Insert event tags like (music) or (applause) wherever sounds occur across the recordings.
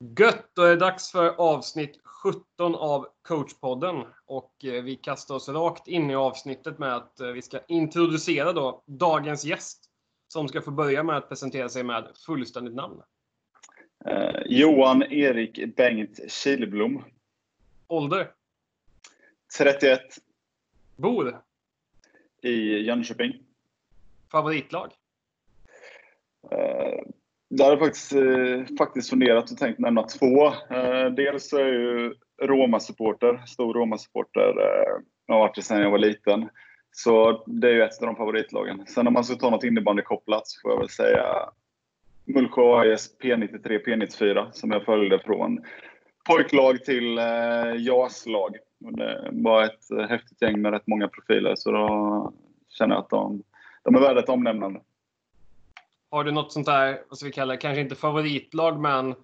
Gött! Då är det dags för avsnitt 17 av coachpodden. Och eh, vi kastar oss rakt in i avsnittet med att eh, vi ska introducera då dagens gäst. Som ska få börja med att presentera sig med fullständigt namn. Eh, Johan Erik Bengt Kilblom. Ålder? 31. Bor? I Jönköping. Favoritlag? Eh, jag faktiskt, eh, faktiskt funderat och tänkt nämna två. Eh, dels är jag ju Roma-supporter, stor Roma-supporter. Eh, jag har varit det sedan jag var liten. Så det är ju ett av de favoritlagen. Sen om man ska ta något innebandykopplat så får jag väl säga Mullsjö AIS P93, P94 som jag följde från pojklag till eh, JAS-lag. Det var ett eh, häftigt gäng med rätt många profiler så då känner jag att de, de är värda ett omnämnande. Har du något sånt där, vad ska vi kalla det, kanske inte favoritlag men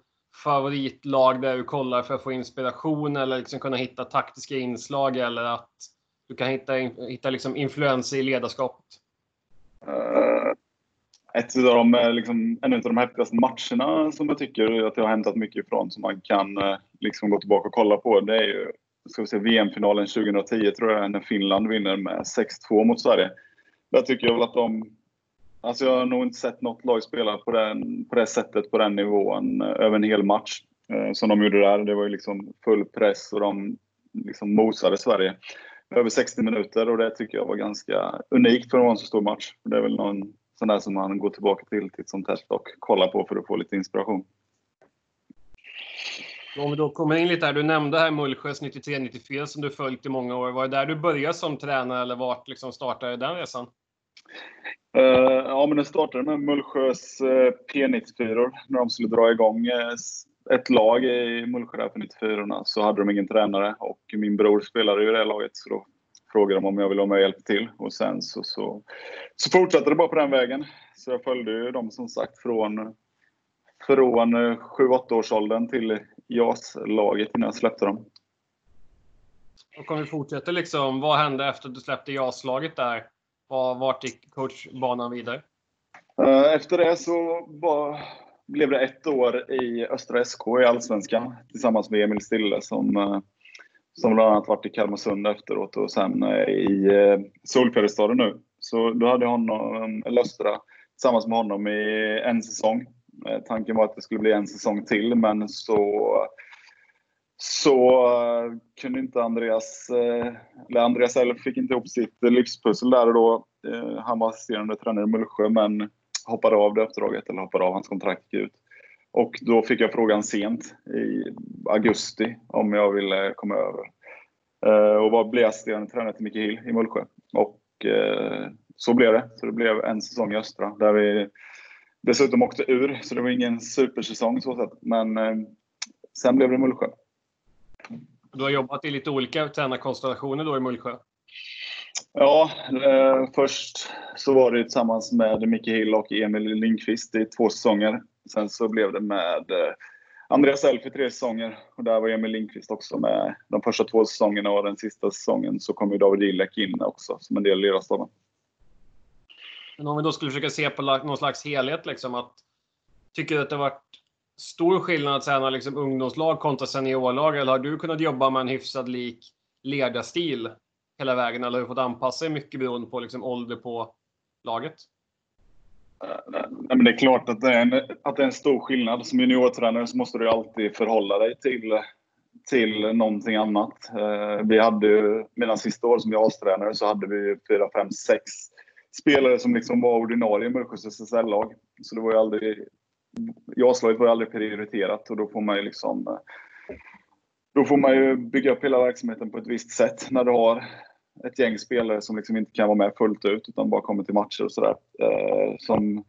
favoritlag där du kollar för att få inspiration eller liksom kunna hitta taktiska inslag eller att du kan hitta, hitta liksom influenser i ledarskapet? Uh, ett av de, eh, liksom, en av de häftigaste matcherna som jag tycker att jag har hämtat mycket ifrån som man kan eh, liksom gå tillbaka och kolla på det är ju ska vi se, VM-finalen 2010 tror jag när Finland vinner med 6-2 mot Sverige. Där tycker jag väl att de Alltså jag har nog inte sett något lag spela på, den, på det sättet, på den nivån, eh, över en hel match. Eh, som de gjorde där. Det var ju liksom full press och de liksom mosade Sverige över 60 minuter och det tycker jag var ganska unikt för att vara en så stor match. Det är väl någon sån där som man går tillbaka till titt som tätt och kollar på för att få lite inspiration. Om vi då kommer in lite här. Du nämnde här Mullsjös 93-94 som du följt i många år. Var det där du började som tränare eller vart liksom startade den resan? Uh, ja, men det startade med Mullsjös eh, uh, P94 när de skulle dra igång uh, ett lag i Mullsjö där för 94 så hade de ingen tränare och min bror spelade ju i det laget så då frågade de om jag ville vara med och hjälpa till och sen så, så, så fortsatte det bara på den vägen. Så jag följde ju dem som sagt från, från 7-8 års åldern till JAS-laget innan jag släppte dem. Och om vi fortsätter liksom, vad hände efter att du släppte JAS-laget där? Vart gick coachbanan vidare? Eh, efter det så blev det ett år i Östra SK i Allsvenskan tillsammans med Emil Stille som, eh, som bland annat varit i Kalmarsund efteråt och sen eh, i Solfjäderstaden nu. Så då hade jag honom, Östra tillsammans med honom i en säsong. Tanken var att det skulle bli en säsong till men så så eh, kunde inte Andreas, eh, eller Andreas Elf fick inte ihop sitt livspussel där och då. Eh, han var assisterande tränare i Mullsjö men hoppade av det uppdraget, eller hoppade av, hans kontrakt gick ut. Och då fick jag frågan sent i augusti om jag ville komma över. och var, blev assisterande tränare till Micke Hill i Mullsjö. Och så blev det. Så det blev en säsong i Östra där vi dessutom åkte ur. Så det var ingen supersäsong så sätt. Men sen blev det Mullsjö. Du har jobbat i lite olika tränarkonstellationer då i Mullsjö? Ja, eh, först så var det tillsammans med Micke Hill och Emil Lindqvist i två säsonger. Sen så blev det med eh, Andreas Elf i tre säsonger och där var Emil Lindqvist också med de första två säsongerna och den sista säsongen så kom ju David Ilek in också som en del i ledarstaben. Men om vi då skulle försöka se på någon slags helhet liksom att Tycker du att det har varit stor skillnad att träna liksom ungdomslag kontra seniorlag? Eller har du kunnat jobba med en hyfsad lik ledarstil hela vägen? Eller har du fått anpassa dig mycket beroende på liksom ålder på laget? Nej, men det är klart att det är, en, att det är en stor skillnad. Som juniortränare så måste du alltid förhålla dig till, till någonting annat. Eh, vi hade ju, mina sista år som JAS-tränare så hade vi fyra, fem, sex spelare som liksom var ordinarie i Mullsjös SSL-lag. Så det var ju aldrig JAS-laget var ju aldrig prioriterat och då får man ju liksom eh, då får man ju bygga upp hela verksamheten på ett visst sätt när du har ett gäng spelare som liksom inte kan vara med fullt ut utan bara kommer till matcher och sådär. Eh, som,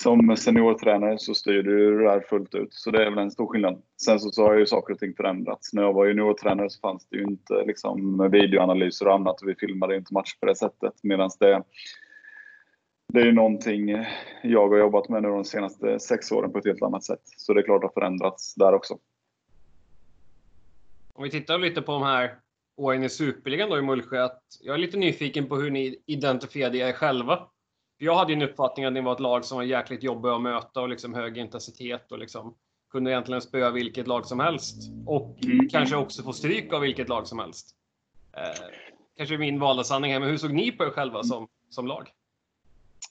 som seniortränare så styr du det där fullt ut. Så det är väl en stor skillnad. Sen så, så har ju saker och ting förändrats. När jag var juniortränare så fanns det ju inte liksom videoanalyser och annat och vi filmade inte matcher på det sättet. Medan det det är ju någonting jag har jobbat med nu de senaste sex åren på ett helt annat sätt. Så det är klart det har förändrats där också. Om vi tittar lite på de här åren i Superligan då i Mullsjö. Att jag är lite nyfiken på hur ni identifierade er själva. Jag hade ju en uppfattning att ni var ett lag som var jäkligt jobbiga att möta och liksom hög intensitet och liksom kunde egentligen spöa vilket lag som helst. Och mm. kanske också få stryk av vilket lag som helst. Eh, kanske min valda sanning här, men hur såg ni på er själva som, som lag?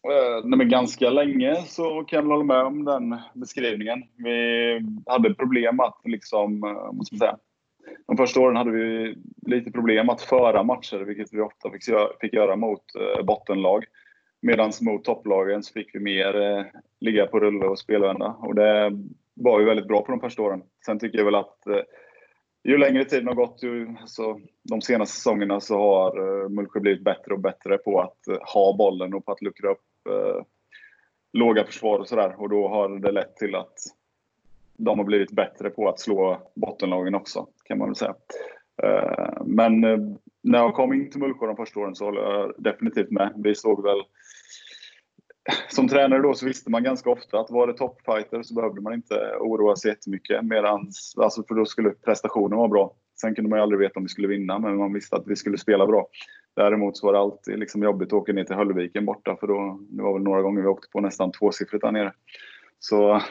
Eh, nej, men ganska länge så kan jag hålla med om den beskrivningen. Vi hade problem att liksom, eh, måste man säga, de första åren hade vi lite problem att föra matcher, vilket vi ofta fick, fick göra mot eh, bottenlag. Medan mot topplagen så fick vi mer ligga på rulle och spelvända. Och det var ju väldigt bra på de första åren. Sen tycker jag väl att ju längre tiden har gått, ju, så, de senaste säsongerna så har uh, Mullsjö blivit bättre och bättre på att uh, ha bollen och på att luckra upp uh, låga försvar och sådär. Och då har det lett till att de har blivit bättre på att slå bottenlagen också, kan man väl säga. Uh, men när jag kom in till Mullsjö de första åren så håller jag definitivt med. Vi såg väl (laughs) som tränare då så visste man ganska ofta att var det toppfighter så behövde man inte oroa sig jättemycket. Medans, alltså för då skulle prestationen vara bra. Sen kunde man ju aldrig veta om vi skulle vinna, men man visste att vi skulle spela bra. Däremot så var det alltid liksom jobbigt att åka ner till Höllviken borta, för då, det var väl några gånger vi åkte på nästan tvåsiffrigt där nere. Så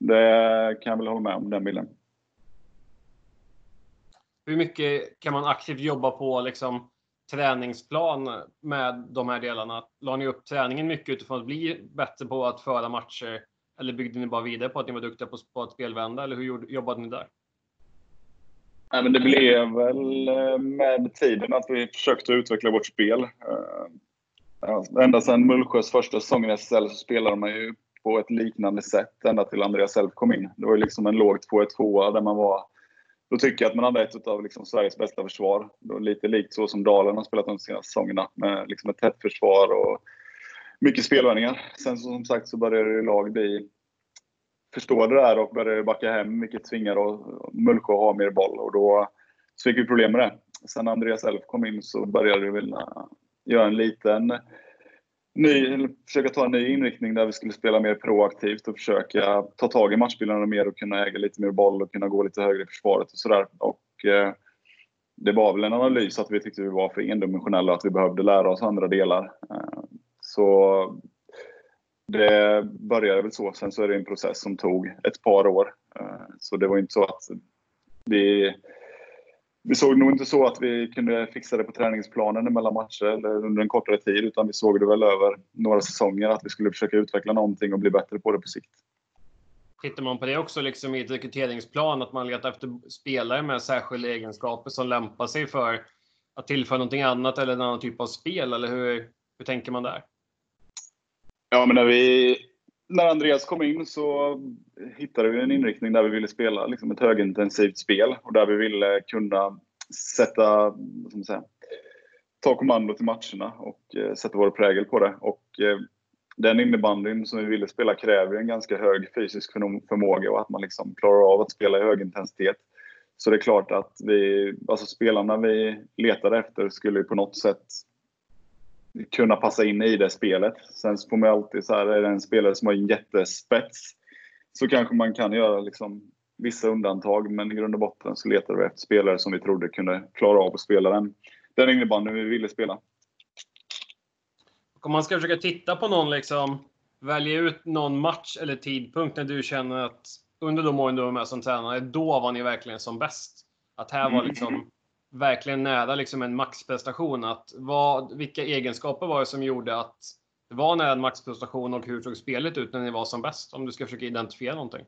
det kan jag väl hålla med om, den bilden. Hur mycket kan man aktivt jobba på liksom, träningsplan med de här delarna? La ni upp träningen mycket utifrån att bli bättre på att föra matcher? Eller byggde ni bara vidare på att ni var duktiga på, på att spelvända? Eller hur jobbade ni där? Nej, men det blev väl eh, med tiden att vi försökte utveckla vårt spel. Eh, ända sedan Mullsjös första säsong i SSL så spelade man ju på ett liknande sätt ända till Andreas Elf kom in. Det var ju liksom en låg 2-1-2 där man var då tycker jag att man hade ett av liksom Sveriges bästa försvar. Då lite likt så som Dalen har spelat de senaste säsongerna med liksom ett tätt försvar och mycket spelvändningar. Sen så, som sagt så började lag bli förstå det där och började backa hem, vilket tvingar Mullsjö att ha mer boll och då så fick vi problem med det. Sen Andreas Elf kom in så började vi äh, göra en liten ny, försöka ta en ny inriktning där vi skulle spela mer proaktivt och försöka ta tag i matchbilderna mer och kunna äga lite mer boll och kunna gå lite högre i försvaret och sådär. Och eh, det var väl en analys att vi tyckte vi var för endimensionella och att vi behövde lära oss andra delar. Eh, så det började väl så. Sen så är det en process som tog ett par år. Eh, så det var inte så att vi vi såg nog inte så att vi kunde fixa det på träningsplanen mellan matcher eller under en kortare tid, utan vi såg det väl över några säsonger att vi skulle försöka utveckla någonting och bli bättre på det på sikt. Tittar man på det också liksom i ett rekryteringsplan, att man letar efter spelare med särskilda egenskaper som lämpar sig för att tillföra någonting annat eller en annan typ av spel, eller hur, hur tänker man där? Ja, men när vi när Andreas kom in så hittade vi en inriktning där vi ville spela liksom ett högintensivt spel och där vi ville kunna sätta, vad ska man säga, ta kommando till matcherna och eh, sätta vår prägel på det. Och eh, den innebandyn som vi ville spela kräver en ganska hög fysisk förmåga och att man liksom klarar av att spela i hög intensitet. Så det är klart att vi, alltså spelarna vi letade efter skulle på något sätt kunna passa in i det spelet. Sen får man alltid så här, är det en spelare som har en jättespets så kanske man kan göra liksom vissa undantag, men i grund och botten så letade vi efter spelare som vi trodde kunde klara av att spela den, den innebandyn vi ville spela. Om man ska försöka titta på någon, liksom, välja ut någon match eller tidpunkt när du känner att under de åren du var med som tränare, då var ni verkligen som bäst. Att här var liksom verkligen nära liksom en maxprestation. Att vad, vilka egenskaper var det som gjorde att det var nära en maxprestation och hur såg spelet ut när ni var som bäst? Om du ska försöka identifiera någonting.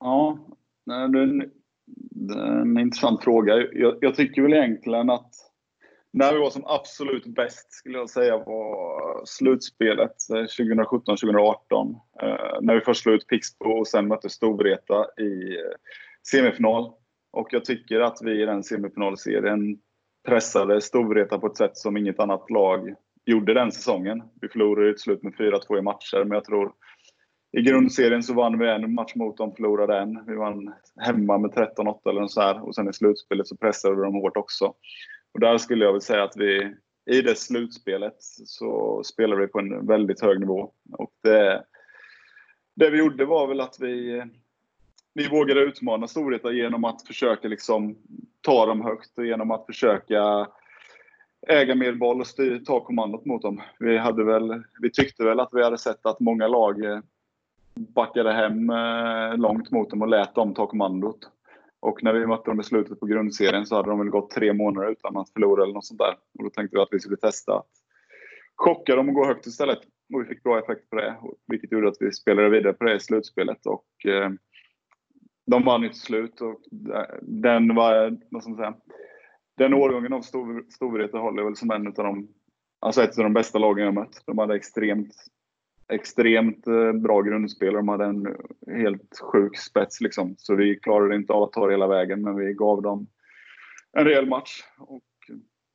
Ja, det är en, det är en intressant fråga. Jag, jag, tycker väl egentligen att när vi var som absolut bäst skulle jag säga var slutspelet eh, 2017-2018. Eh, när vi först slog ut Pixbo och sen mötte Storvreta i eh, semifinal. Och jag tycker att vi i den semifinalserien pressade Storvreta på ett sätt som inget annat lag gjorde den säsongen. Vi förlorade ett slut med 4-2 i matcher, men jag tror i grundserien så vann vi en match mot dem, förlorade en. Vi vann hemma med 13-8 eller så här. Och sen i slutspelet så pressade vi dem hårt också. Och där skulle jag väl säga att vi i det slutspelet så spelade vi på en väldigt hög nivå. Och det, det vi gjorde var väl att vi vi vågade utmana storheter genom att försöka liksom ta dem högt och genom att försöka äga mer boll och styr, ta kommandot mot dem. Vi, hade väl, vi tyckte väl att vi hade sett att många lag eh, backade hem eh, långt mot dem och lät dem ta kommandot. Och när vi mötte dem i slutet på grundserien så hade de väl gått tre månader utan att förlora eller något sånt där. Och då tänkte vi att vi skulle testa att chocka dem och gå högt istället. Och vi fick bra effekt på det, vilket gjorde att vi spelade vidare på det i slutspelet. Och, eh, de vann ju till slut och eh, den var, vad ska man säga, den årgången av Storvreta håller väl som en av de, alltså ett av de bästa lagen jag mött. De hade extremt, extremt eh, bra grundspel. och De hade en helt sjuk spets liksom. Så vi klarade inte av att ta det hela vägen, men vi gav dem en rejäl match. Och,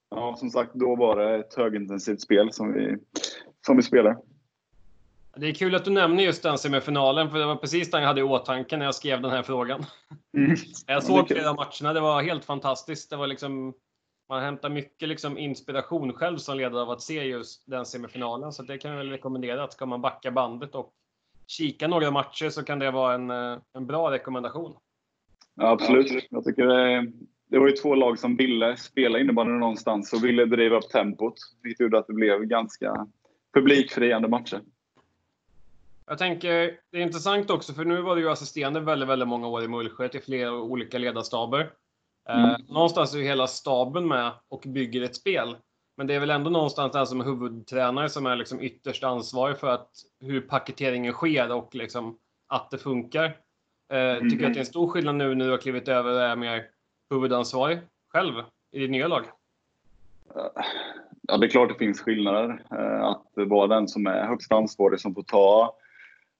ja, som sagt, då var det ett högintensivt spel som vi, som vi spelade. Det är kul att du nämner just den semifinalen, för det var precis den jag hade i åtanke när jag skrev den här frågan. Mm. Jag såg flera matcherna, det var helt fantastiskt. Det var liksom, man hämtar mycket liksom inspiration själv som ledare av att se just den semifinalen. Så det kan jag väl rekommendera, att ska man backa bandet och kika några matcher så kan det vara en, eh, en bra rekommendation. Ja, absolut. Jag tycker det, det var ju två lag som ville spela innebandy någonstans och ville driva upp tempot. Vilket gjorde att det blev ganska publikfriande matcher. Jag tänker, det är intressant också, för nu var du ju assisterande väldigt, väldigt många år i Mullsjö till flera olika ledarstaber. Eh, mm. någonstans är ju hela staben med och bygger ett spel. Men det är väl ändå någonstans den som är huvudtränare som är liksom ytterst ansvarig för att, hur paketeringen sker och liksom att det funkar. Eh, mm. Tycker du att det är en stor skillnad nu när du har klivit över och är mer huvudansvarig själv i ditt nya lag? Ja, det är klart det finns skillnader. Eh, att vara den som är högst ansvarig som får ta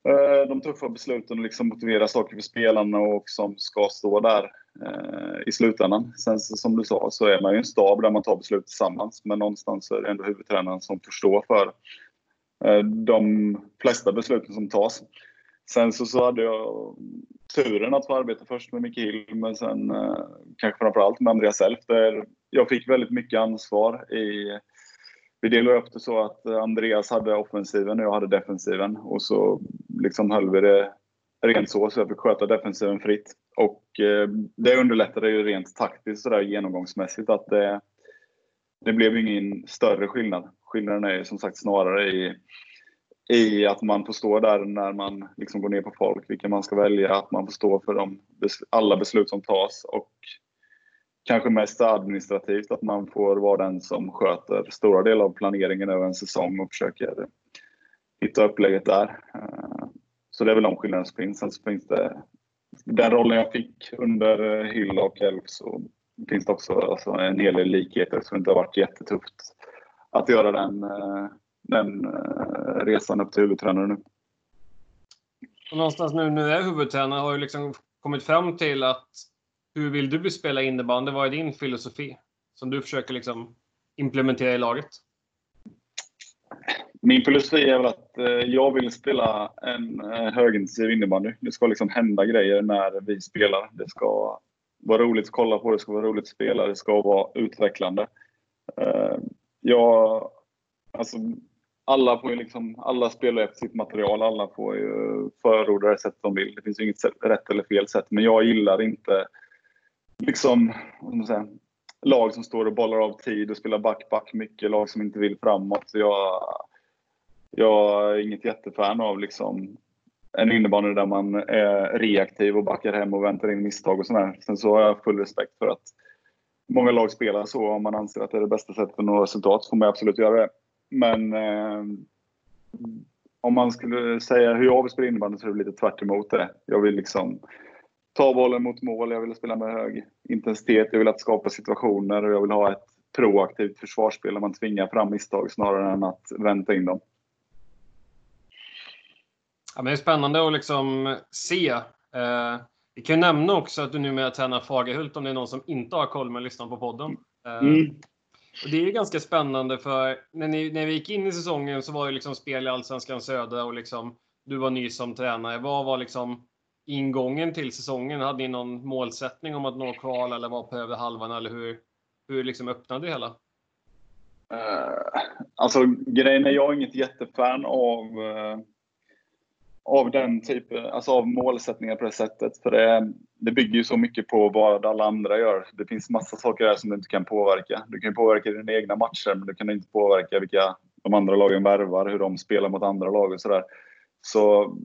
Eh, de tuffa besluten och liksom motivera saker för spelarna och som ska stå där eh, i slutändan. Sen som du sa så är man ju en stab där man tar beslut tillsammans men någonstans är det ändå huvudtränaren som får stå för eh, de flesta besluten som tas. Sen så, så hade jag turen att få arbeta först med Micke Hill men sen kanske framförallt med Andreas Elf där jag fick väldigt mycket ansvar i vi delade upp det så att Andreas hade offensiven och jag hade defensiven. Och så liksom höll vi det rent så, så jag fick sköta defensiven fritt. Och eh, det underlättade ju rent taktiskt sådär genomgångsmässigt att det, det blev ingen större skillnad. Skillnaden är som sagt snarare i, i att man får stå där när man liksom går ner på folk, vilka man ska välja, att man får stå för de, alla beslut som tas och kanske mest administrativt att man får vara den som sköter stora delar av planeringen över en säsong och försöker hitta upplägget där. Eh, så det är väl de skillnaderna som finns. Sen så finns det den rollen jag fick under eh, Hill och Elf så finns det också alltså, en hel del likheter så det inte har varit jättetufft att göra den, eh, den eh, resan upp till huvudtränare nu. Och någonstans nu när du är huvudtränare har du liksom kommit fram till att hur vill du spela innebandy? Vad är din filosofi som du försöker liksom implementera i laget? Min filosofi är väl att eh, jag vill spela en eh, högintensiv innebandy. Det ska liksom hända grejer när vi spelar. Det ska vara roligt att kolla på, det ska vara roligt att spela, det ska vara utvecklande. Eh, jag, alltså, alla, får ju liksom, alla spelar efter sitt material, alla får ju förorda det sätt de vill. Det finns ju inget rätt eller fel sätt, men jag gillar inte liksom, vad man säga, lag som står och bollar av tid och spelar back-back mycket, lag som inte vill framåt. Jag, jag är inget jättefan av liksom en innebandy där man är reaktiv och backar hem och väntar in misstag och sådär. Sen så har jag full respekt för att många lag spelar så. Om man anser att det är det bästa sättet att nå resultat så får man absolut göra det. Men eh, om man skulle säga hur jag vill spela innebandy så är det lite tvärt det. Jag vill liksom ta bollen mot mål, jag vill spela med hög intensitet, jag vill att skapa situationer och jag vill ha ett proaktivt försvarsspel där man tvingar fram misstag snarare än att vänta in dem. Ja, men det är spännande att liksom se. Eh, vi kan nämna också att du numera tränar Fagerhult om det är någon som inte har koll men lyssnar på podden. Eh, mm. och det är ju ganska spännande för när, ni, när vi gick in i säsongen så var det liksom spel i Allsvenskan Södra och liksom, du var ny som tränare. Vad var liksom ingången till säsongen? Hade ni någon målsättning om att nå kval eller vara på över halvan eller hur, hur liksom öppnade det hela? Uh, alltså grejen är jag är inget jättefan av uh, av den typen, alltså av målsättningar på det sättet. För det, det bygger ju så mycket på vad alla andra gör. Det finns massa saker där som du inte kan påverka. Du kan påverka dina egna matcher, men du kan inte påverka vilka de andra lagen värvar, hur de spelar mot andra lag och sådär. Så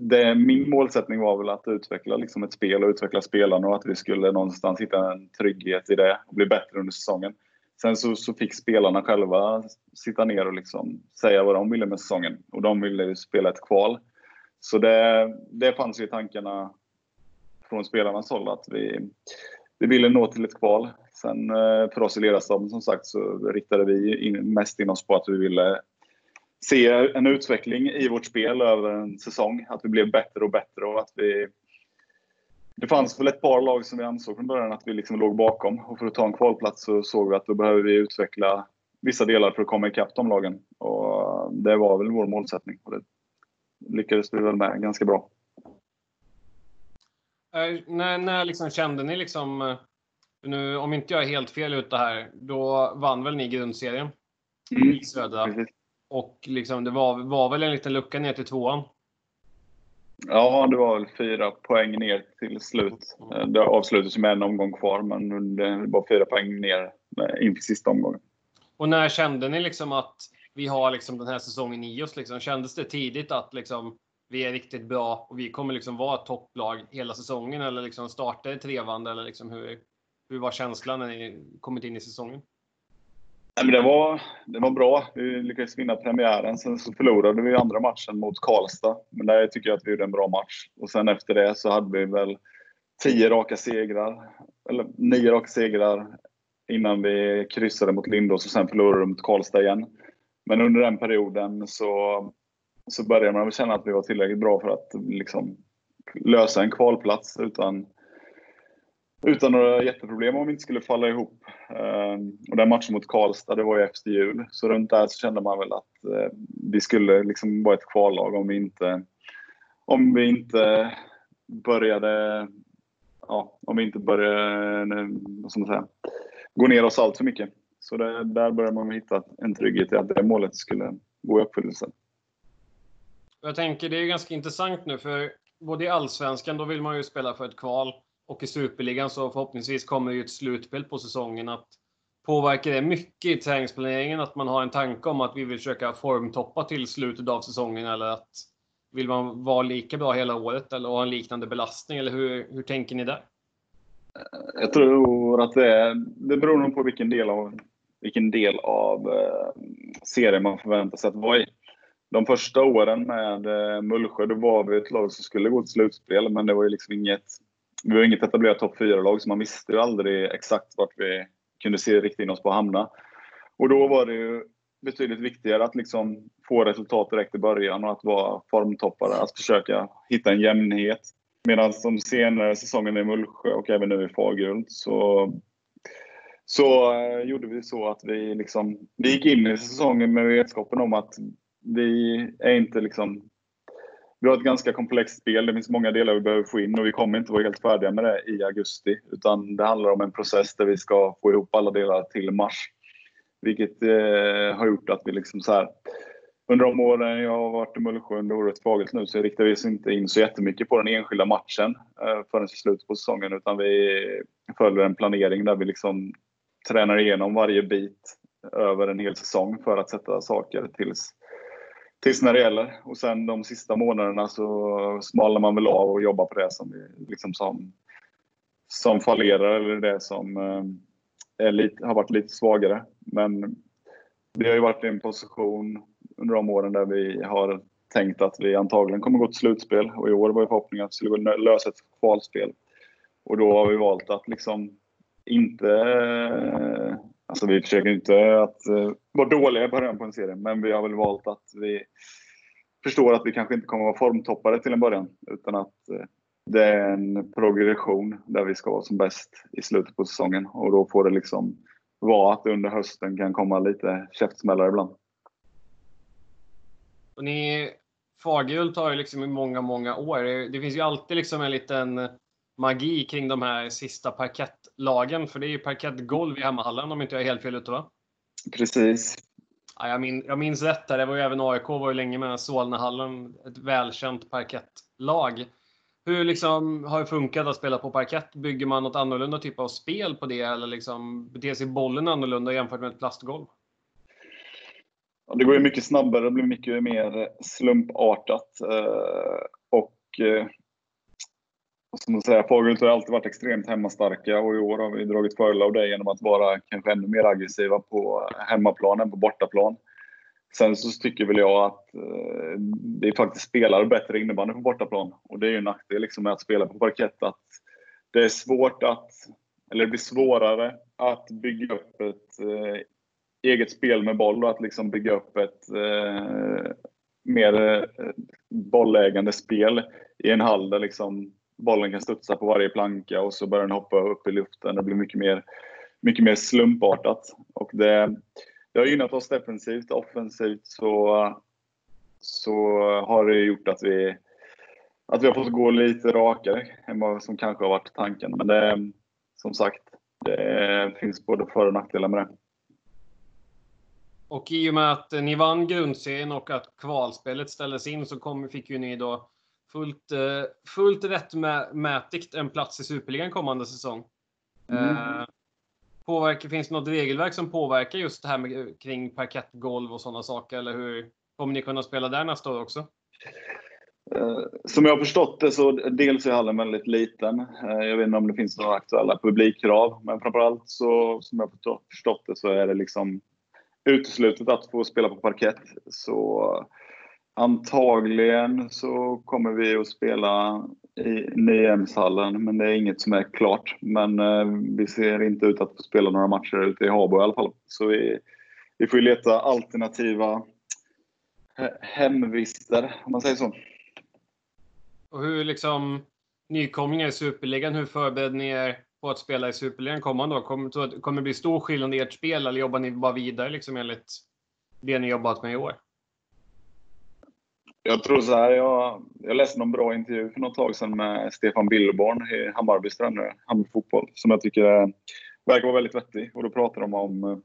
det, min målsättning var väl att utveckla liksom ett spel och utveckla spelarna och att vi skulle någonstans hitta en trygghet i det och bli bättre under säsongen. Sen så, så fick spelarna själva sitta ner och liksom säga vad de ville med säsongen. Och de ville ju spela ett kval. Så det, det fanns ju i tankarna från spelarnas håll att vi, vi ville nå till ett kval. Sen eh, för oss i ledarstaben som sagt så riktade vi in, mest in oss på att vi ville se en utveckling i vårt spel över en säsong. Att vi blev bättre och bättre och att vi... Det fanns väl ett par lag som vi ansåg från början att vi liksom låg bakom. Och för att ta en kvalplats så såg vi att då behöver vi utveckla vissa delar för att komma ikapp de lagen. Och eh, det var väl vår målsättning. Och det lyckades vi väl med ganska bra. Äh, när, när liksom kände ni liksom, eh, nu om inte jag är helt fel ute här, då vann väl ni grundserien? Mm. I södra. Precis. Och liksom, det var, var väl en liten lucka ner till tvåan? Ja, det var väl fyra poäng ner till slut. Mm. Det avslutades med en omgång kvar, men det var fyra poäng ner inför sista omgången. Och när kände ni liksom att vi har liksom den här säsongen i oss? Liksom? Kändes det tidigt att liksom vi är riktigt bra och vi kommer liksom vara ett topplag hela säsongen? Eller liksom starta i trevande? Eller liksom hur, hur var känslan när ni kommit in i säsongen? Nej, men det, var, det var bra. Vi lyckades vinna premiären. Sen så förlorade vi andra matchen mot Karlstad. Men där tycker jag att vi gjorde en bra match. Och sen efter det så hade vi väl tio raka segrar. Eller nio raka segrar innan vi kryssade mot Lindås och sen förlorade mot Karlstad igen. Men under den perioden så, så började man väl känna att vi var tillräckligt bra för att liksom lösa en kvalplats utan utan några jätteproblem om vi inte skulle falla ihop. Ehm, och den matchen mot Karlstad, det var ju efter jul. Så runt där så kände man väl att eh, vi skulle liksom vara ett kvallag om vi inte, om vi inte började, ja, om vi inte började, eh, säga, gå ner oss allt för mycket. Så det, där började man hitta en trygghet i att det målet skulle gå i uppfyllelse. Jag tänker det är ganska intressant nu för både i allsvenskan, då vill man ju spela för ett kval. Och i Superligan så förhoppningsvis kommer ju ett slutspel på säsongen. Att påverkar det mycket i träningsplaneringen att man har en tanke om att vi vill försöka formtoppa till slutet av säsongen eller att vill man vara lika bra hela året eller ha en liknande belastning eller hur, hur tänker ni där? Jag tror att det, är, det beror nog på vilken del av, vilken del av eh, serien man förväntar sig att vara i. De första åren med eh, Mullsjö, då var vi ett lag som skulle gå till slutspel, men det var ju liksom inget vi var inget etablerat topp 4-lag, så man visste ju aldrig exakt vart vi kunde se riktigt in oss på att hamna. Och då var det ju betydligt viktigare att liksom få resultat direkt i början och att vara formtoppare, att försöka hitta en jämnhet. Medan de senare säsongerna i Mullsjö och även nu i Fagerhult så, så eh, gjorde vi så att vi, liksom, vi gick in i säsongen med vetskapen om att vi är inte liksom vi har ett ganska komplext spel. Det finns många delar vi behöver få in och vi kommer inte vara helt färdiga med det i augusti. Utan det handlar om en process där vi ska få ihop alla delar till mars. Vilket eh, har gjort att vi liksom så här, under de åren jag har varit i Mullsjö under året Fagelt nu så riktar vi oss inte in så jättemycket på den enskilda matchen eh, förrän i slutet på säsongen. Utan vi följer en planering där vi liksom tränar igenom varje bit över en hel säsong för att sätta saker tills tills när det gäller. Och sen de sista månaderna så smalnar man väl av och jobbar på det som, liksom som, som fallerar eller det som eh, är lite, har varit lite svagare. Men vi har ju varit i en position under de åren där vi har tänkt att vi antagligen kommer gå till slutspel och i år var ju förhoppningen att vi skulle lösa ett kvalspel. Och då har vi valt att liksom inte Alltså vi försöker inte att eh, vara dåliga i början på en serie, men vi har väl valt att vi förstår att vi kanske inte kommer vara formtoppare till en början, utan att eh, det är en progression där vi ska vara som bäst i slutet på säsongen och då får det liksom vara att under hösten kan komma lite käftsmällar ibland. Och ni, Fagerhult har ju liksom i många, många år. Det finns ju alltid liksom en liten magi kring de här sista parkettlagen. För det är ju parkettgolv i hemmahallen om inte jag är helt fel ute va? Precis. Ja, jag, min, jag minns rätt där. Det var ju även AIK var ju länge med Solnahallen. Ett välkänt parkettlag. Hur liksom har det funkat att spela på parkett? Bygger man något annorlunda typ av spel på det eller liksom beter sig bollen annorlunda jämfört med ett plastgolv? Ja, det går ju mycket snabbare, det blir mycket mer slumpartat. Eh, och eh, som du säger, Fagerhult har alltid varit extremt hemmastarka och i år har vi dragit fördel av det genom att vara kanske ännu mer aggressiva på hemmaplan än på bortaplan. Sen så tycker väl jag att eh, vi faktiskt spelar bättre innebandy på bortaplan. Och det är ju en nackdel liksom med att spela på parkett. Att det är svårt att, eller det blir svårare att bygga upp ett eh, eget spel med boll och att liksom bygga upp ett eh, mer eh, bollägande spel i en hall där liksom bollen kan studsa på varje planka och så börjar den hoppa upp i luften. Det blir mycket mer, mycket mer slumpartat. Och det, det har gynnat oss defensivt. Offensivt så, så har det gjort att vi, att vi har fått gå lite rakare än vad som kanske har varit tanken. Men det, som sagt, det finns både för och nackdelar med det. Och i och med att ni vann grundserien och att kvalspelet ställdes in så kom, fick ju ni då fullt, eh, fullt rättmätigt en plats i Superligan kommande säsong. Mm. Eh, påverkar, finns det något regelverk som påverkar just det här med, kring parkettgolv och sådana saker? Eller hur kommer ni kunna spela där nästa år också? Eh, som jag har förstått det så dels är hallen väldigt liten. Jag vet inte om det finns några aktuella publikkrav, men framförallt så som jag har förstått det så är det liksom uteslutet att få spela på parkett. Så Antagligen så kommer vi att spela i Nyhemshallen, men det är inget som är klart. Men eh, vi ser inte ut att få spela några matcher ute i Habo i alla fall. Så vi, vi får leta alternativa hemvister, om man säger så. Och hur liksom nykomlingar i Superligan, hur förbereder ni er på att spela i Superligan kommande år? Kommer, kommer det bli stor skillnad i ert spel eller jobbar ni bara vidare liksom enligt det ni jobbat med i år? Jag tror så här, jag, jag läste någon bra intervju för något tag sedan med Stefan Billborn i Hammarbys tränare, eh, Hammarby Fotboll, som jag tycker eh, verkar vara väldigt vettig. Och då pratar de om, eh,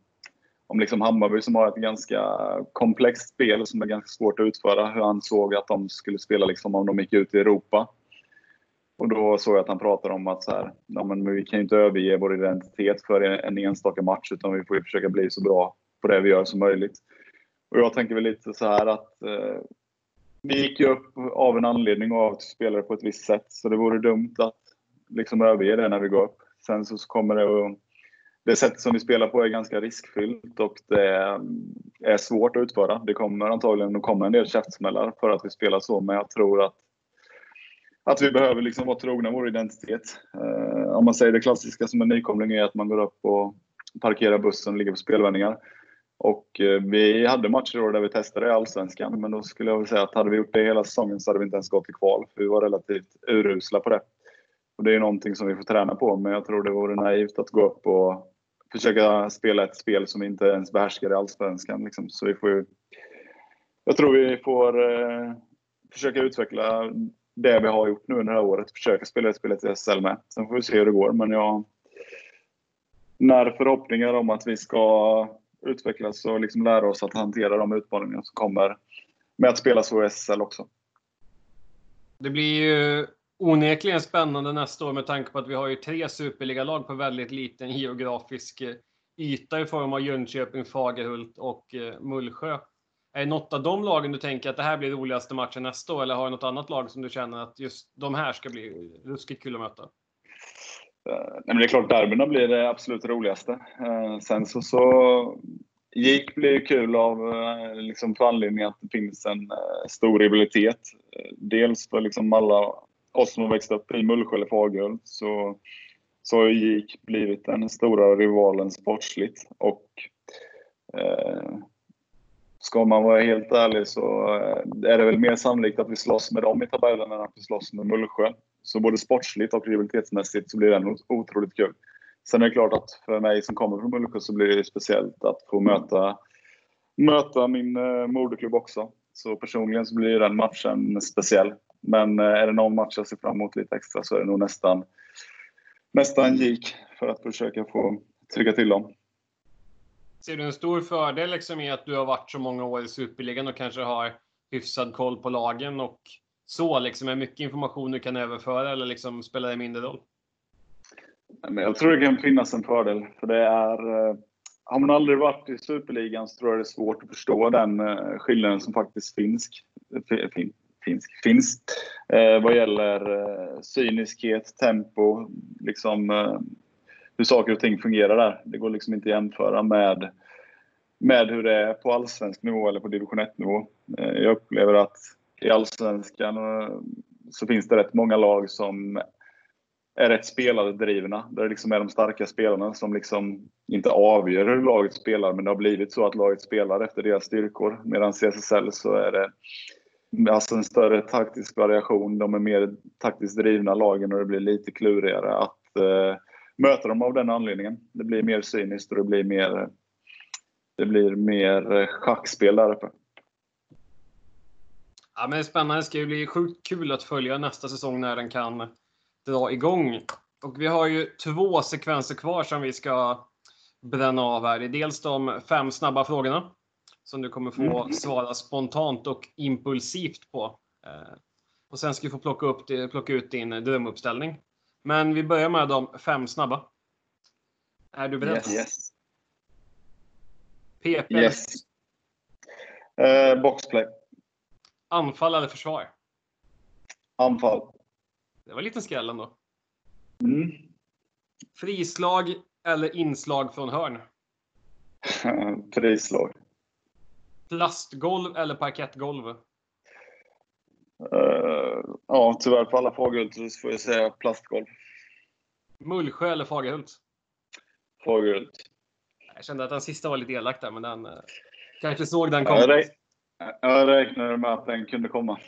om liksom Hammarby som har ett ganska komplext spel som är ganska svårt att utföra. Hur han såg att de skulle spela liksom om de gick ut i Europa. Och då såg jag att han pratade om att så här, ja, men vi kan ju inte överge vår identitet för en enstaka match utan vi får ju försöka bli så bra på det vi gör som möjligt. Och jag tänker väl lite så här att eh, vi gick ju upp av en anledning och av att vi spelade på ett visst sätt. Så det vore dumt att liksom överge det när vi går upp. Sen så kommer det att... Det sättet som vi spelar på är ganska riskfyllt och det är svårt att utföra. Det kommer antagligen att komma en del käftsmällar för att vi spelar så, men jag tror att att vi behöver liksom vara trogna vår identitet. Eh, om man säger det klassiska som en nykomling är att man går upp och parkerar bussen och ligger på spelvändningar. Och eh, vi hade matcher då där vi testade i Allsvenskan, men då skulle jag säga att hade vi gjort det hela säsongen så hade vi inte ens gått till kval. För vi var relativt urusla på det. Och det är någonting som vi får träna på, men jag tror det vore naivt att gå upp och försöka spela ett spel som vi inte ens behärskar i Allsvenskan. Liksom. Så vi får ju, jag tror vi får eh, försöka utveckla det vi har gjort nu under det här året. Försöka spela ett spelet i SL med. Sen får vi se hur det går, men jag när förhoppningar om att vi ska utvecklas och liksom lära oss att hantera de utmaningar som kommer med att spela så i SSL också. Det blir ju onekligen spännande nästa år med tanke på att vi har ju tre superligalag på väldigt liten geografisk eh, yta i form av Jönköping, Fagerhult och eh, Mullsjö. Är det något av de lagen du tänker att det här blir roligaste matchen nästa år eller har du något annat lag som du känner att just de här ska bli ruskigt kul att möta? Nej, men det är klart, derbyna blir det absolut roligaste. Eh, sen så, så gick blir kul av eh, liksom för anledningen att det finns en eh, stor rivalitet. Dels för liksom alla oss som har växt upp i Mullsjö eller Fagerhult så, så har GIK blivit den stora rivalen sportsligt. Och eh, ska man vara helt ärlig så är det väl mer sannolikt att vi slåss med dem i tabellen än att vi slåss med Mullsjö. Så både sportsligt och rivalitetsmässigt så blir det otroligt kul. Sen är det klart att för mig som kommer från Mullsjö så blir det speciellt att få möta, möta min eh, moderklubb också. Så personligen så blir den matchen speciell. Men eh, är det någon match jag ser fram emot lite extra så är det nog nästan, nästan GIK för att försöka få trycka till dem. Ser du en stor fördel liksom i att du har varit så många år i Superligan och kanske har hyfsad koll på lagen och så liksom? Är mycket information du kan överföra eller liksom spelar det mindre roll? Jag tror det kan finnas en fördel. För det är, eh, har man aldrig varit i Superligan så tror jag det är svårt att förstå den eh, skillnaden som faktiskt finns, finsk, finns Eh, vad gäller eh, cyniskhet, tempo, liksom eh, hur saker och ting fungerar där. Det går liksom inte att jämföra med, med hur det är på allsvensk nivå eller på division 1-nivå. Eh, jag upplever att i allsvenskan så finns det rätt många lag som är rätt spelardrivna. Där det liksom är de starka spelarna som liksom inte avgör hur laget spelar, men det har blivit så att laget spelar efter deras styrkor. Medan CSSL så är det alltså en större taktisk variation. De är mer taktiskt drivna lagen och det blir lite klurigare att eh, möta dem av den anledningen. Det blir mer cyniskt och det blir mer, det blir mer eh, schackspel där uppe. Ja, men spännande. Det ska ju bli sjukt kul att följa nästa säsong när den kan dra igång. Och vi har ju två sekvenser kvar som vi ska bränna av här. Det är dels de fem snabba frågorna som du kommer få mm. svara spontant och impulsivt på. Eh, och sen ska vi få plocka, upp, plocka ut din drömuppställning. Men vi börjar med de fem snabba. Är du beredd? Yes. yes. PP? Yes. Uh, boxplay. Anfall eller försvar? Anfall. Det var en liten skräll ändå. Mm. Frislag eller inslag från hörn? (laughs) Frislag. Plastgolv eller parkettgolv? Uh, ja, tyvärr på alla Fagerhult så får jag säga plastgolv. Mullsjö eller Fagerhult? Fagerhult. Jag kände att den sista var lite elak där, men den uh, kanske såg den komma. Jag, jag räknade med att den kunde komma.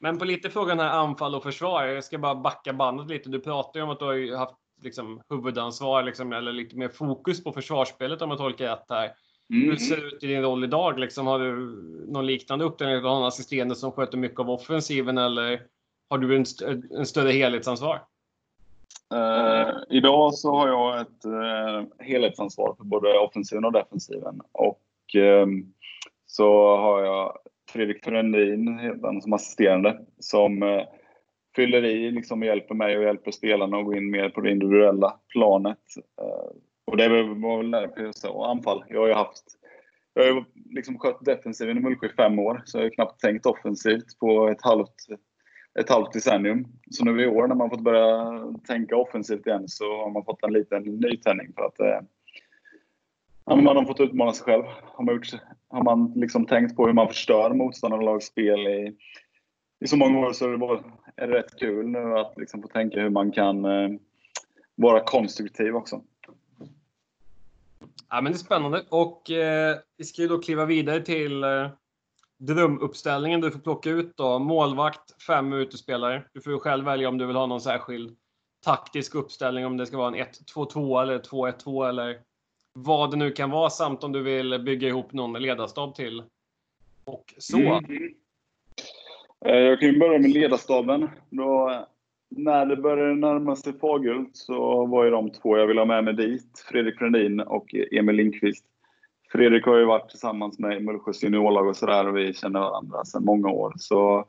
Men på lite frågan här anfall och försvar. Jag ska bara backa bandet lite. Du pratar ju om att du har haft liksom, huvudansvar liksom, eller lite mer fokus på försvarsspelet om jag tolkar rätt här. Mm. Hur ser det ut i din roll idag? Liksom, har du någon liknande uppdelning? Har du en assisterande som sköter mycket av offensiven eller har du en, st en större helhetsansvar? Uh, idag så har jag ett uh, helhetsansvar för både offensiven och defensiven. Och uh, så har jag Fredrik Frendin som assisterande som eh, fyller i liksom, och hjälper mig och hjälper spelarna att gå in mer på det individuella planet. Eh, och det var väl därför jag sa anfall. Jag har ju haft jag har ju liksom skött defensiven i Mullsjö i fem år, så jag har knappt tänkt offensivt på ett halvt, ett halvt decennium. Så nu i år när man fått börja tänka offensivt igen så har man fått en liten nytändning för att eh, ja, man har fått utmana sig själv. Har man, gjort, har man liksom tänkt på hur man förstör motståndarlags spel i, i så många år så är det, bara, är det rätt kul nu att liksom få tänka hur man kan eh, vara konstruktiv också. Ja, men det är spännande och eh, vi ska ju då kliva vidare till eh, drömuppställningen. Du får plocka ut då målvakt, fem utespelare. Du får själv välja om du vill ha någon särskild taktisk uppställning, om det ska vara en 1-2-2 eller 2-1-2 eller vad det nu kan vara samt om du vill bygga ihop någon ledarstab till. Och så. Mm. Eh, jag kan ju börja med ledarstaben. Då när det började närma sig Fagerhult så var ju de två jag ville ha med mig dit. Fredrik Frendin och Emil Lindqvist. Fredrik har ju varit tillsammans med Mullsjös juniorlag och sådär och vi känner varandra sedan många år. Så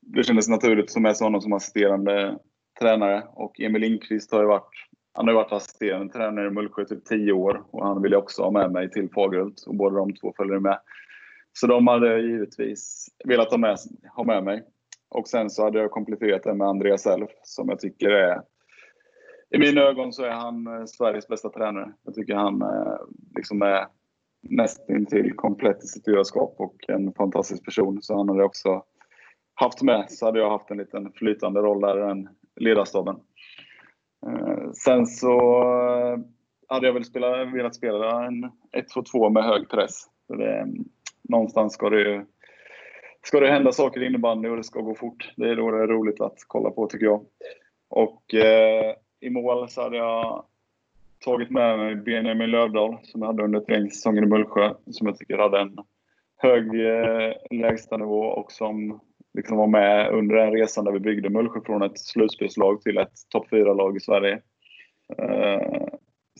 det kändes naturligt att ta med honom som assisterande tränare. Och Emil Lindqvist har ju varit, han har varit assisterande tränare i Mullsjö typ 10 år och han ville också ha med mig till Fagerhult och båda de två följer med. Så de hade givetvis velat ha med, ha med mig. Och sen så hade jag kompletterat det med Andreas Elf som jag tycker är i mina ögon så är han eh, Sveriges bästa tränare. Jag tycker han eh, liksom är nästintill komplett i sitt ledarskap och en fantastisk person. Så han hade jag också haft med. Så hade jag haft en liten flytande roll där i den ledarstaben. Eh, Sen så eh, hade jag väl spela, velat spela en 1-2-2 med hög press. För det, mm, någonstans ska det ju ska det hända saker i innebandy och det ska gå fort. Det är då det är roligt att kolla på tycker jag. Och eh, i mål så hade jag tagit med mig Benjamin Lövdahl som jag hade under träningssäsongen i Mullsjö. Som jag tycker hade en hög eh, lägstanivå och som liksom var med under den resan där vi byggde Mullsjö från ett slutspelslag till ett topp 4-lag i Sverige. Eh,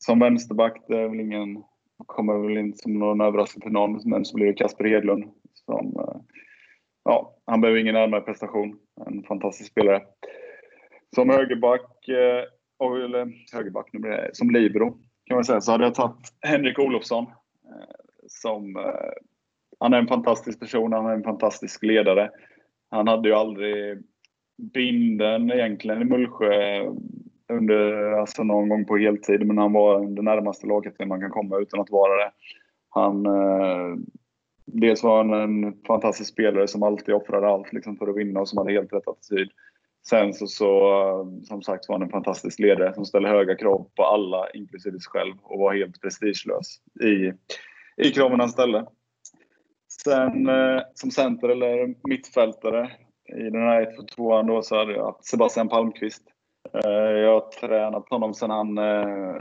som vänsterback, det är väl ingen, kommer väl inte som någon överraskning för någon, men så blir det Kasper Hedlund som eh, ja, han behöver ingen närmare prestation. En fantastisk spelare. Som högerback, eh, eller högerback, nu blir det, som libero kan man säga, så hade jag tagit Henrik Olofsson. Som, han är en fantastisk person, han är en fantastisk ledare. Han hade ju aldrig binden egentligen i Mullsjö under, alltså någon gång på heltid, men han var den närmaste lagkapten man kan komma utan att vara det. Han, eh, dels var han en fantastisk spelare som alltid offrade allt liksom, för att vinna och som hade helt rätt attityd. Sen så, så, eh, som sagt var han en fantastisk ledare som ställde höga krav på alla, inklusive sig själv, och var helt prestigelös i, i kraven han ställde. Sen eh, som center eller mittfältare i den här 1-2 då så hade jag Sebastian Palmqvist. Eh, jag har tränat honom sen han eh,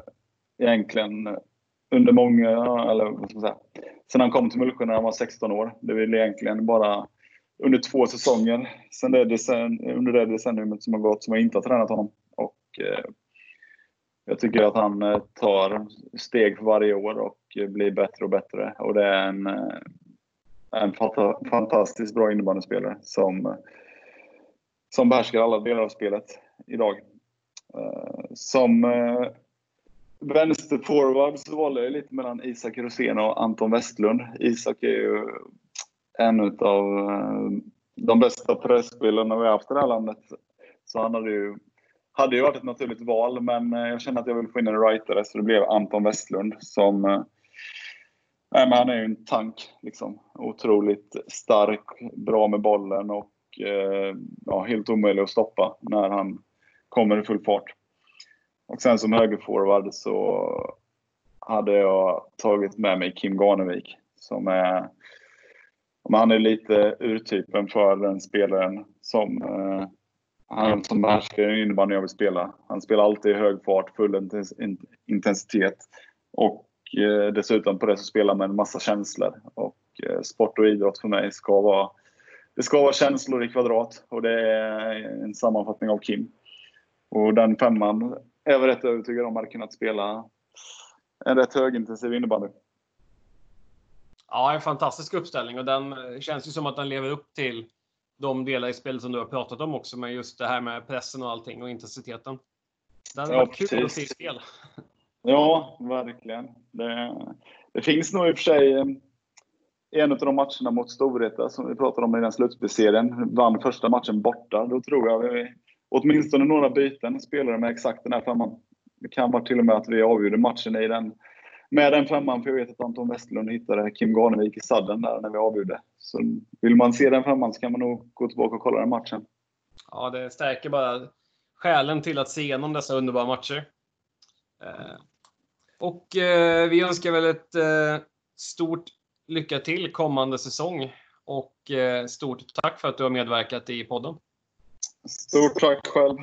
egentligen under många, eller vad ska man säga, sedan han kom till Mullsjö när han var 16 år. Det är egentligen bara under två säsonger sen det decen, under det decenniumet som har gått som jag inte har tränat honom. Och, eh, jag tycker att han eh, tar steg för varje år och blir bättre och bättre. Och det är en, en fantastiskt bra innebandyspelare som, som behärskar alla delar av spelet idag. Eh, som eh, vänsterforward så valde jag lite mellan Isak Rosén och Anton Westlund. Isak är ju en av eh, de bästa pressspelarna vi har haft i det här landet. Så han hade ju, hade ju varit ett naturligt val, men eh, jag kände att jag ville få in en rightare så det blev Anton Westlund som Nej, men han är ju en tank. Liksom. Otroligt stark, bra med bollen och eh, ja, helt omöjlig att stoppa när han kommer i full fart. Och sen som högerforward så hade jag tagit med mig Kim Garnevik som är han är lite urtypen för den spelaren som eh, han som behärskar innebandyn jag vill spela. Han spelar alltid i hög fart, full intensitet och eh, dessutom på det så spelar med en massa känslor. Och eh, sport och idrott för mig ska vara det ska vara känslor i kvadrat och det är en sammanfattning av Kim. Och den femman är jag rätt övertygad om hade kunnat spela en rätt högintensiv innebandy. Ja, en fantastisk uppställning och den känns ju som att den lever upp till de delar i spelet som du har pratat om också med just det här med pressen och allting och intensiteten. Det hade ja, varit kul att se spel. Ja, verkligen. Det, det finns nog i och för sig en av de matcherna mot Storvreta som vi pratade om i den slutspelsserien. Vann första matchen borta. Då tror jag vi åtminstone några byten spelade med exakt den här femman. Det kan vara till och med att vi avgjorde matchen i den, med den femman, för jag vet att Anton Westerlund hittade Kim Garnevik i sadden där när vi avgjorde. Så vill man se den femman så kan man nog gå tillbaka och kolla den matchen. Ja, det stärker bara skälen till att se igenom dessa underbara matcher. Eh, och eh, vi önskar väl ett eh, stort lycka till kommande säsong och stort tack för att du har medverkat i podden. Stort tack själv.